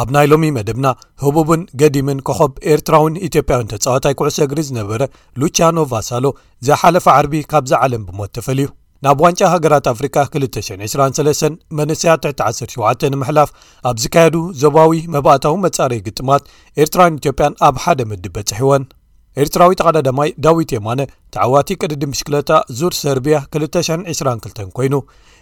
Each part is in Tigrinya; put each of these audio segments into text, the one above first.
ኣብ ናይ ሎሚ መደብና ህቡብን ገዲምን ኮኾብ ኤርትራውን ኢትዮጵያውን ተጻዋታይ ኩዕሶ እግሪ ዝነበረ ሉቻኖ ቫሳሎ ዝሓለፈ ዓርቢ ካብዛ ዓለም ብሞት ተፈልዩ ናብ ዋንጫ ሃገራት ኣፍሪቃ 223 መንስያት ትሕቲ 17 ንምሕላፍ ኣብ ዝካየዱ ዞባዊ መባእታዊ መጻረይ ግጥማት ኤርትራን ኢትዮጵያን ኣብ ሓደ ምድብ በጽሕወን ኤርትራዊ ተቐዳዳማይ ዳዊት የማነ ተዓዋቲ ቅድድም ብሽክለታ ዙር ሰርብያ 222 ኮይኑ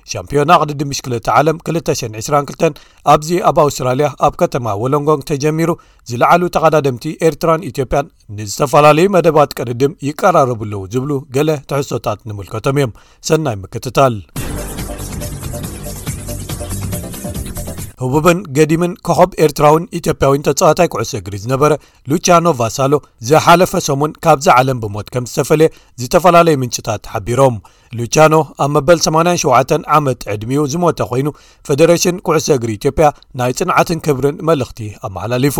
ሻምፒዮና ቅድድም ብሽክለታ ዓለም 222 ኣብዚ ኣብ ኣውስትራልያ ኣብ ከተማ ወለንጎንግ ተጀሚሩ ዝለዓሉ ተቐዳደምቲ ኤርትራን ኢትዮጵያን ንዝተፈላለዩ መደባት ቅድድም ይቀራረቡ ኣለዉ ዝብሉ ገለ ትሕሶታት ንምልከቶም እዮም ሰናይ ምክትታል ህቡብን ገዲምን ኮኸብ ኤርትራውን ኢትዮጵያዊን ተፃዋታይ ኩዕሶ እግሪ ዝነበረ ሉቻኖ ቫሳሎ ዝሓለፈ ሰሙን ካብዚ ዓለም ብሞት ከም ዝተፈለየ ዝተፈላለዩ ምንጭታት ሓቢሮም ሉቻኖ ኣብ መበል 87 ዓመት ዕድሚኡ ዝሞተ ኮይኑ ፈደረሽን ኩዕሶ እግሪ ኢትዮጵያ ናይ ፅንዓትን ክብርን መልእኽቲ ኣመሓላሊፉ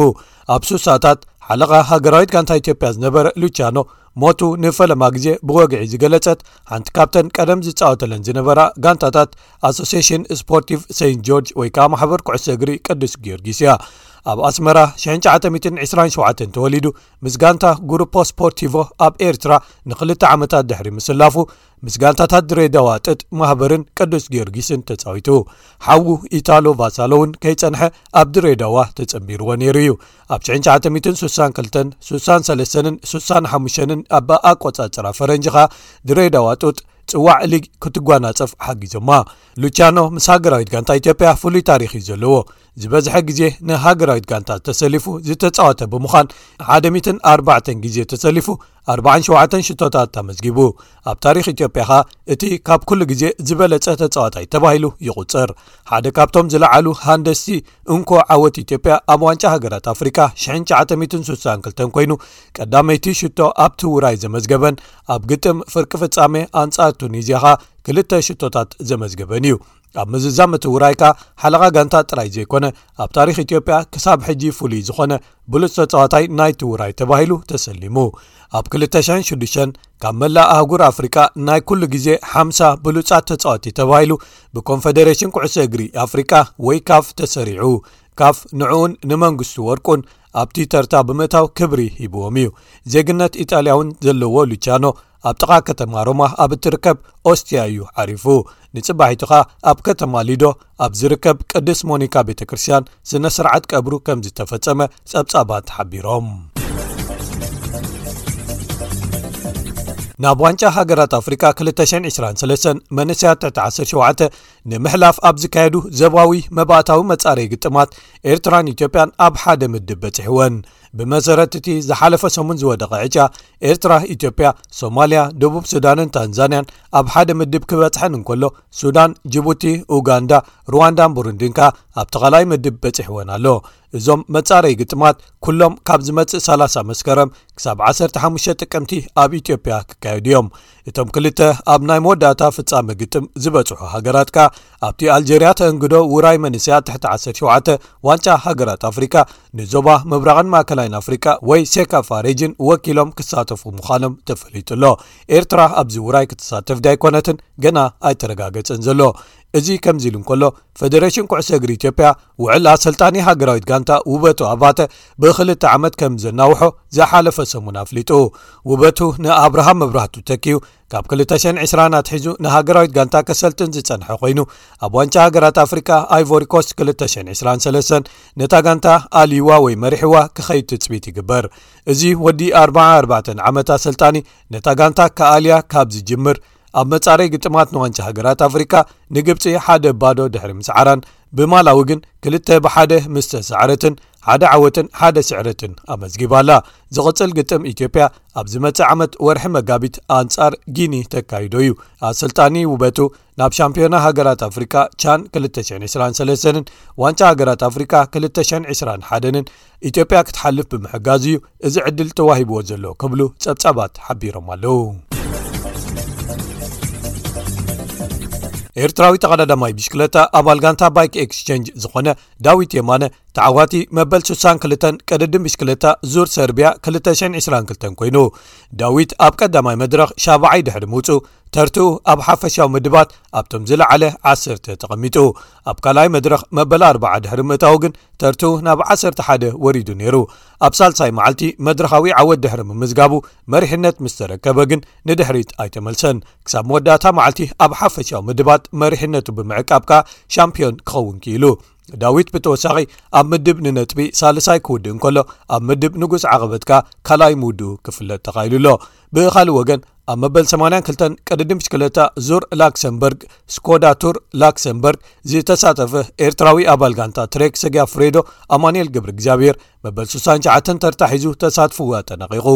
ኣብ ሱሳታት ሓለቓ ሃገራዊት ጋንታ ኢትዮጵያ ዝነበረ ሉቻኖ ሞቱ ንፈለማ ግዜ ብወግዒ ዝገለጸት ሓንቲ ካብተን ቀደም ዝጻወተለን ዝነበራ ጋንታታት ኣሶሴሽን ስፖርቲቭ ሰይንት ጆርጅ ወይ ከኣ ማሕበር ኩዕሶ እግሪ ቅዱስ ጊዮርጊስ እያ ኣብ ኣስመራ 927 ተወሊዱ ምስ ጋንታ ጉሩፖ ስፖርቲቮ ኣብ ኤርትራ ንክልተ ዓመታት ድሕሪ ምስላፉ ምስ ጋንታታት ድሬዳዋ ጥጥ ማህበርን ቅዱስ ጊዮርጊስን ተጻዊቱ ሓዉ ኢታሎ ቫሳሎ እውን ከይጸንሐ ኣብ ድሬዳዋ ተጸንቢርዎ ነይሩ እዩ ኣብ 962 63ን 65ን ኣብ ኣቆጻጽራ ፈረንጂ ኸኣ ድሬዳዋ ጡጥ ጽዋዕ ሊግ ክትጓናጸፍ ሓጊዞማ ሉቻኖ ምስ ሃገራዊት ጋንታ ኢትዮጵያ ፍሉይ ታሪኽ እዩ ዘለዎ ዝበዝሐ ግዜ ንሃገራዊት ጋንታ ተሰሊፉ ዝተጻወተ ብምዃን ሓደ4 ግዜ ተሰሊፉ 47 ሽቶታት ተመዝጊቡ ኣብ ታሪክ ኢትዮጵያ ኸኣ እቲ ካብ ኩሉ ግዜ ዝበለፀ ተፃዋታይ ተባሂሉ ይቁፅር ሓደ ካብቶም ዝለዓሉ ሃንደስቲ እንኮ ዓወት ኢትዮጵያ ኣብ ዋንጫ ሃገራት ኣፍሪካ 1962 ኮይኑ ቀዳመይቲ ሽቶ ኣብቲ ውራይ ዘመዝገበን ኣብ ግጥም ፍርቂ ፍፃሜ ኣንፃር ቱኒዝያ ኸኣ ክልተ ሽቶታት ዘመዝገበን እዩ ኣብ ምዝዛም እቲ ውራይ ከኣ ሓለቓ ጋንታ ጥራይ ዘይኮነ ኣብ ታሪኽ ኢትዮጵያ ክሳብ ሕጂ ፍሉይ ዝኾነ ብሉፅ ተፃዋታይ ናይቲ ውራይ ተባሂሉ ተሰሊሙ ኣብ 206 ካብ መላእ ኣህጉር ኣፍሪቃ ናይ ኩሉ ግዜ ሓምሳ ብሉጻት ተጻወቲ ተባሂሉ ብኮንፈደሬሽን ኩዕሶ እግሪ ኣፍሪቃ ወይ ካፍ ተሰሪዑ ካፍ ንዕኡን ንመንግስቱ ወርቁን ኣብቲ ተርታ ብምእታው ክብሪ ሂብዎም እዩ ዜግነት ኢጣልያውን ዘለዎ ሉቻኖ ኣብ ጥቓ ከተማ ሮማ ኣብ እትርከብ ኦስትያ እዩ ዓሪፉ ንጽባሒቱ ኸኣ ኣብ ከተማ ሊዶ ኣብ ዝርከብ ቅድስ ሞኒካ ቤተ ክርስትያን ስነ ስርዓት ቀብሩ ከም ዝተፈጸመ ጸብጻባት ሓቢሮም ናብ ዋንጫ ሃገራት ኣፍሪቃ 223 መንእሰያት ትሕቲ 17 ንምሕላፍ ኣብ ዝካየዱ ዘባዊ መባእታዊ መጻረይ ግጥማት ኤርትራን ኢትዮጵያን ኣብ ሓደ ምድብ በጺሕወን ብመሰረት እቲ ዝሓለፈ ሰሙን ዝወደቐ ዕጫ ኤርትራ ኢትዮጵያ ሶማልያ ደቡብ ሱዳንን ታንዛንያን ኣብ ሓደ ምድብ ክበጽሐን እንከሎ ሱዳን ጅቡቲ ኡጋንዳ ሩዋንዳን ቡሩንዲን ከኣ ኣብ ተኻላይ ምድብ በጺሕወን ኣሎ እዞም መጻረይ ግጥማት ኩሎም ካብ ዝመጽእ 30 መስከረም ክሳብ 15 ጥቅምቲ ኣብ ኢትዮጵያ ክካየዱ እዮም እቶም ክልተ ኣብ ናይ መወዳእታ ፍጻሚ ግጥም ዝበጽሑ ሃገራት ከኣ ኣብቲ ኣልጀርያ ተእንግዶ ውራይ መንስያ ትሕቲ 17 ዋንጫ ሃገራት ኣፍሪካ ንዞባ ምብራቕን ማእከላይን ኣፍሪቃ ወይ ሴካፋ ሬጅን ወኪሎም ክሳተፉ ምዃኖም ተፈሊጡ ኣሎ ኤርትራ ኣብዚ ውራይ ክትሳተፍ ዳይኮነትን ገና ኣይተረጋገጽን ዘሎ እዚ ከምዚ ኢሉ እንከሎ ፈደረሽን ኩዕሶ እግሪ ኢትዮጵያ ውዕል ኣሰልጣኒ ሃገራዊት ጋንታ ውበቱ ኣባተ ብክልተ ዓመት ከም ዘናውሖ ዝሓለፈ ሰሙን ኣፍሊጡ ውበቱ ንኣብርሃም መብራህቱ ተኪዩ ካብ 220 ኣትሒዙ ንሃገራዊት ጋንታ ከሰልጥን ዝፀንሐ ኮይኑ ኣብ ዋንጫ ሃገራት ኣፍሪቃ ኣይቮሪኮስ 223 ነታ ጋንታ ኣልይዋ ወይ መሪሕዋ ክኸይድ ትፅቢት ይግበር እዚ ወዲ 44 ዓመት ኣሰልጣኒ ነታ ጋንታ ካኣልያ ካብ ዝጅምር ኣብ መጻረይ ግጥማት ንዋንጫ ሃገራት ኣፍሪቃ ንግብፂ ሓደ ባዶ ድሕሪ ምስዓራን ብማላዊ ግን ክልተ ብሓደ ምስ ተሰዕረትን ሓደ ዓወትን ሓደ ስዕረትን ኣመዝጊባ ኣላ ዝቕፅል ግጥም ኢትዮጵያ ኣብ ዝመፅእ ዓመት ወርሒ መጋቢት ኣንጻር ጊኒ ተካይዶ እዩ ኣሰልጣኒ ውበቱ ናብ ሻምፒዮና ሃገራት ኣፍሪቃ ቻን 223ን ዋንጫ ሃገራት ኣፍሪቃ 221ን ኢትዮጵያ ክትሓልፍ ብምሕጋዝ እዩ እዚ ዕድል ተዋሂብዎ ዘሎ ክብሉ ጸብጻባት ሓቢሮም ኣለዉ ኤርትራዊ ተቐዳዳማይ ብሽክለታ ኣባል ጋንታ ባይክ ኤክስቸንጅ ዝኾነ ዳዊት የማነ ተዓዋቲ መበል 62 ቀደድም ብሽክለታ ዙር ሰርቢያ 222 ኮይኑ ዳዊት ኣብ ቀዳማይ መድረኽ ሻባዓይ ድሕሪ ምውፁ ተርትኡ ኣብ ሓፈሻዊ ምድባት ኣብቶም ዝለዓለ 1ተ ተቐሚጡ ኣብ ካልኣይ መድረኽ መበል ኣርባዓ ድሕሪ ምእታዉ ግን ተርትኡ ናብ ዓሰርተ ሓደ ወሪዱ ነይሩ። ኣብ ሳልሳይ መዓልቲ መድረኻዊ ዓወት ድሕሪ ምምዝጋቡ መሪሕነት ምስ ተረከበ ግን ንድሕሪት ኣይተመልሰን። ክሳብ መወዳእታ መዓልቲ ኣብ ሓፈሻዊ ምድባት መሪሕነቱ ብምዕቃብ ከኣ ሻምፕዮን ክኸውን ክኢሉ። ዳዊት ብተወሳኺ ኣብ ምድብ ንነጥቢ ሳልሳይ ክውድእ እንከሎ ኣብ ምድብ ንጉስ ዓቐበት ከኣ ካልኣይ ምውድኡ ክፍለጥ ተኻኢሉ ኣሎ። ብኻልእ ወገን ኣብ መበል 82 ቅድድም ብሽክለታ ዙር ላክሰምበርግ ስኮዳ ቱር ላክሰምበርግ ዝተሳተፈ ኤርትራዊ ኣባል ጋንታ ትሬክ ሰጊያ ፍሬዶ ኣማንኤል ግብሪ እግዚኣብሔር መበል 69 ተርታሒዙ ተሳትፍዎ ኣጠናቂቑ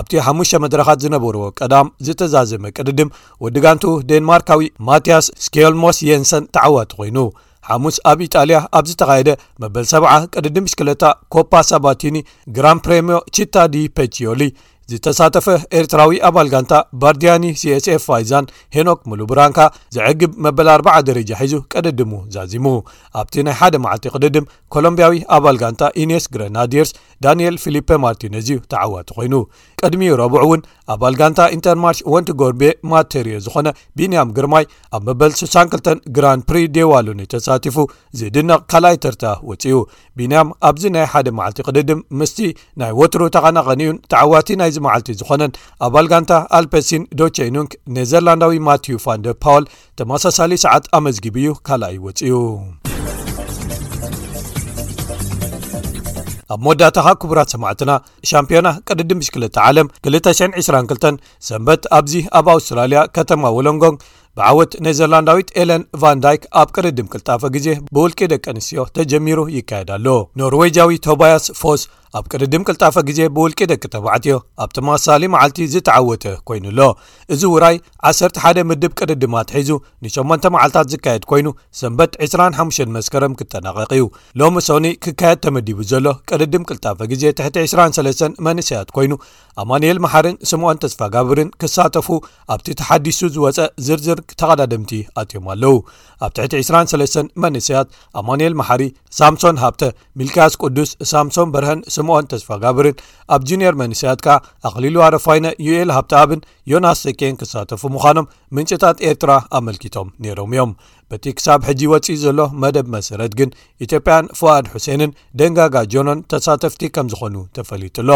ኣብቲ ሓሙሽ መድረኻት ዝነበርዎ ቀዳም ዝተዛዘመ ቅድድም ወዲ ጋንቱ ዴንማርካዊ ማትያስ ስኬልሞስ የንሰን ተዓዋቲ ኮይኑ ሓሙስ ኣብ ኢጣልያ ኣብ ዝተኻየደ መበል 70 ቅድድም ብሽክለታ ኮፓ ሳባቲኒ ግራን ፕሬምዮ ቺታ ዲ ፔችዮሊ ዝተሳተፈ ኤርትራዊ ኣባል ጋንታ ባርድያኒ ሲስኤፍ ፋይዛን ሄኖክ ሙሉ ብራንካ ዘዕግብ መበል ኣርዓ ደረጃ ሒዙ ቀደድሙ ዛዚሙ ኣብቲ ናይ ሓደ መዓልቲ ቅድድም ኮሎምብያዊ ኣባል ጋንታ ኢንስ ግረናድርስ ዳንኤል ፊሊፐ ማርቲነዝ እዩ ተዓዋቲ ኮይኑ ቅድሚ ረቡዕ እውን ኣባል ጋንታ ኢንተርማርሽ ወንቲ ጎርቤ ማተርዮ ዝኾነ ቢንያም ግርማይ ኣብ መበል 62 ግራን ፕሪ ዴዋሉኒ ተሳቲፉ ዝድነቕ ካልኣይ ተርታ ወፅኡ ቢንያም ኣብዚ ናይ ሓደ መዓልቲ ቅድድም ምስቲ ናይ ወትሩ ተቐናቐኒኡን ተዓዋቲ ናይዚ መዓልቲ ዝኾነን ኣባል ጋንታ ኣልፐሲን ዶቸይኑንክ ኔዘርላንዳዊ ማትዩ ፋንደ ፓወል ተመሳሳሊ ሰዓት ኣመዝጊቡ እዩ ካልኣይ ወፅኡ ኣብ መወዳእታኻ ክቡራት ሰማዕትና ሻምፒዮና ቅድድም ብሽክለተ ዓለም 222 ሰንበት ኣብዚ ኣብ ኣውስትራልያ ከተማ ወሎንጎንግ ብዓወት ኔዘርላንዳዊት ኤለን ቫንዳይክ ኣብ ቅርድም ቅልጣፈ ግዜ ብውልቂ ደቂ ኣንስትዮ ተጀሚሩ ይካየድ ኣሎ ኖርወጃዊ ቶባያስ ፎስ ኣብ ቅርድም ቅልጣፈ ግዜ ብውልቂ ደቂ ተባዕትዮ ኣብ ተመሳሳሊ መዓልቲ ዝተዓወተ ኮይኑ ኣሎ እዚ ውራይ 11 ምድብ ቅርድማ ትሒዙ ን8 መዓልታት ዝካየድ ኮይኑ ሰንበት 25 መስከረም ክጠናቀቂ እዩ ሎሚ ሶኒ ክካየድ ተመዲቡ ዘሎ ቅርድም ቅልጣፈ ግዜ ትሕቲ 23 መንእሰያት ኮይኑ ኣማኒኤል መሓርን ስምዖን ተስፋጋብርን ክሳተፉ ኣብቲ ተሓዲሱ ዝወፀ ዝርዝር ተቐዳደምቲ ኣትዮም ኣለው ኣብ ትሕቲ 23 መንሰያት ኣማኒኤል መሓሪ ሳምሶን ሃብተ ሚልክያስ ቅዱስ ሳምሶን በርሀን ስምዖን ተስፋጋብርን ኣብ ጁኒየር መንሰያት ከ ኣኽሊሉ ኣረፋይነ ዩኤል ሃብተኣብን ዮናስ ሰቄን ክሳተፉ ምዃኖም ምንጭታት ኤርትራ ኣመልኪቶም ነይሮም እዮም በቲ ክሳብ ሕጂ ወፅኢ ዘሎ መደብ መሰረት ግን ኢትዮጵያን ፍዋኣድ ሑሴንን ደንጋጋ ጆኖን ተሳተፍቲ ከም ዝኾኑ ተፈሊጡ ኣሎ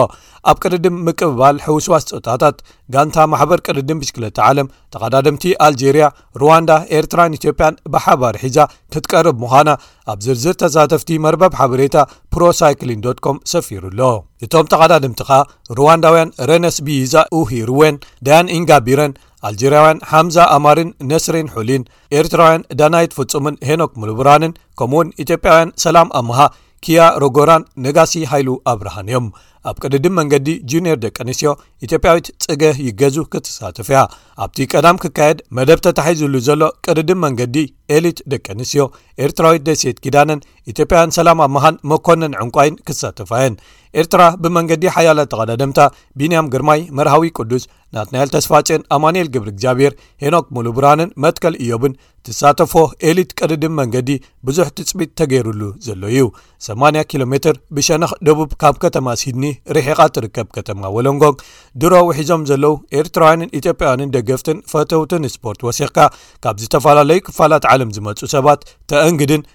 ኣብ ቅድድም ምቅብባል ሕውስዋስ ፀወታታት ጋንታ ማሕበር ቅድድም ብሽክለቲ ዓለም ተቐዳድምቲ ኣልጀርያ ሩዋንዳ ኤርትራን ኢትዮጵያን ብሓባር ሒዛ ክትቀርብ ምዃና ኣብ ዝርዝር ተሳተፍቲ መርበብ ሓበሬታ ፕሮሳይክሊን ዶ ኮም ሰፊሩ ኣሎ እቶም ተቐዳድምቲ ከኣ ሩዋንዳውያን ረነስ ብይዛ ሂርወን ዳያን ኢንጋቢረን ኣልጀርያውያን ሓምዛ ኣማርን ነስሪን ሑሊን ኤርትራውያን ዳናይት ፍጹምን ሄኖክ ምሉብራንን ከምኡ ውን ኢትዮጵያውያን ሰላም ኣምሃ ኪያ ሮጎራን ነጋሲ ሃይሉ ኣብርሃን እዮም ኣብ ቅድድም መንገዲ ጁኒየር ደቂ ኣንስትዮ ኢትዮጵያዊት ጽገ ይገዙ ክትሳተፍ እያ ኣብቲ ቀዳም ክካየድ መደብ ተታሒዝሉ ዘሎ ቅድድም መንገዲ ኤሊት ደቂ ኣንስትዮ ኤርትራዊት ደሴት ኪዳነን ኢትዮጵያውያን ሰላም ኣብ ምሃን መኮነን ዕንቋይን ክሳተፋ እየን ኤርትራ ብመንገዲ ሓያላት ተቐዳደምታ ቢንያም ግርማይ መርሃዊ ቅዱስ ናትናኤል ተስፋጼን ኣማንኤል ግብሪ እግዚኣብሔር ሄኖክ ሙሉ ብራንን መትከል እዮብን ትሳተፎ ኤሊት ቀድድም መንገዲ ብዙሕ ትፅቢት ተገይሩሉ ዘሎ እዩ 80 ኪሎ ሜትር ብሸነኽ ደቡብ ካብ ከተማ ሲድኒ ርሒቓ ትርከብ ከተማ ወለንጎግ ድሮ ውሒዞም ዘለዉ ኤርትራውያንን ኢትዮጵያውያንን ደገፍትን ፈተውትን ስፖርት ወሲኽካ ካብ ዝተፈላለዩ ክፋላት ዓለም ዝመፁ ሰባት ተእንግድን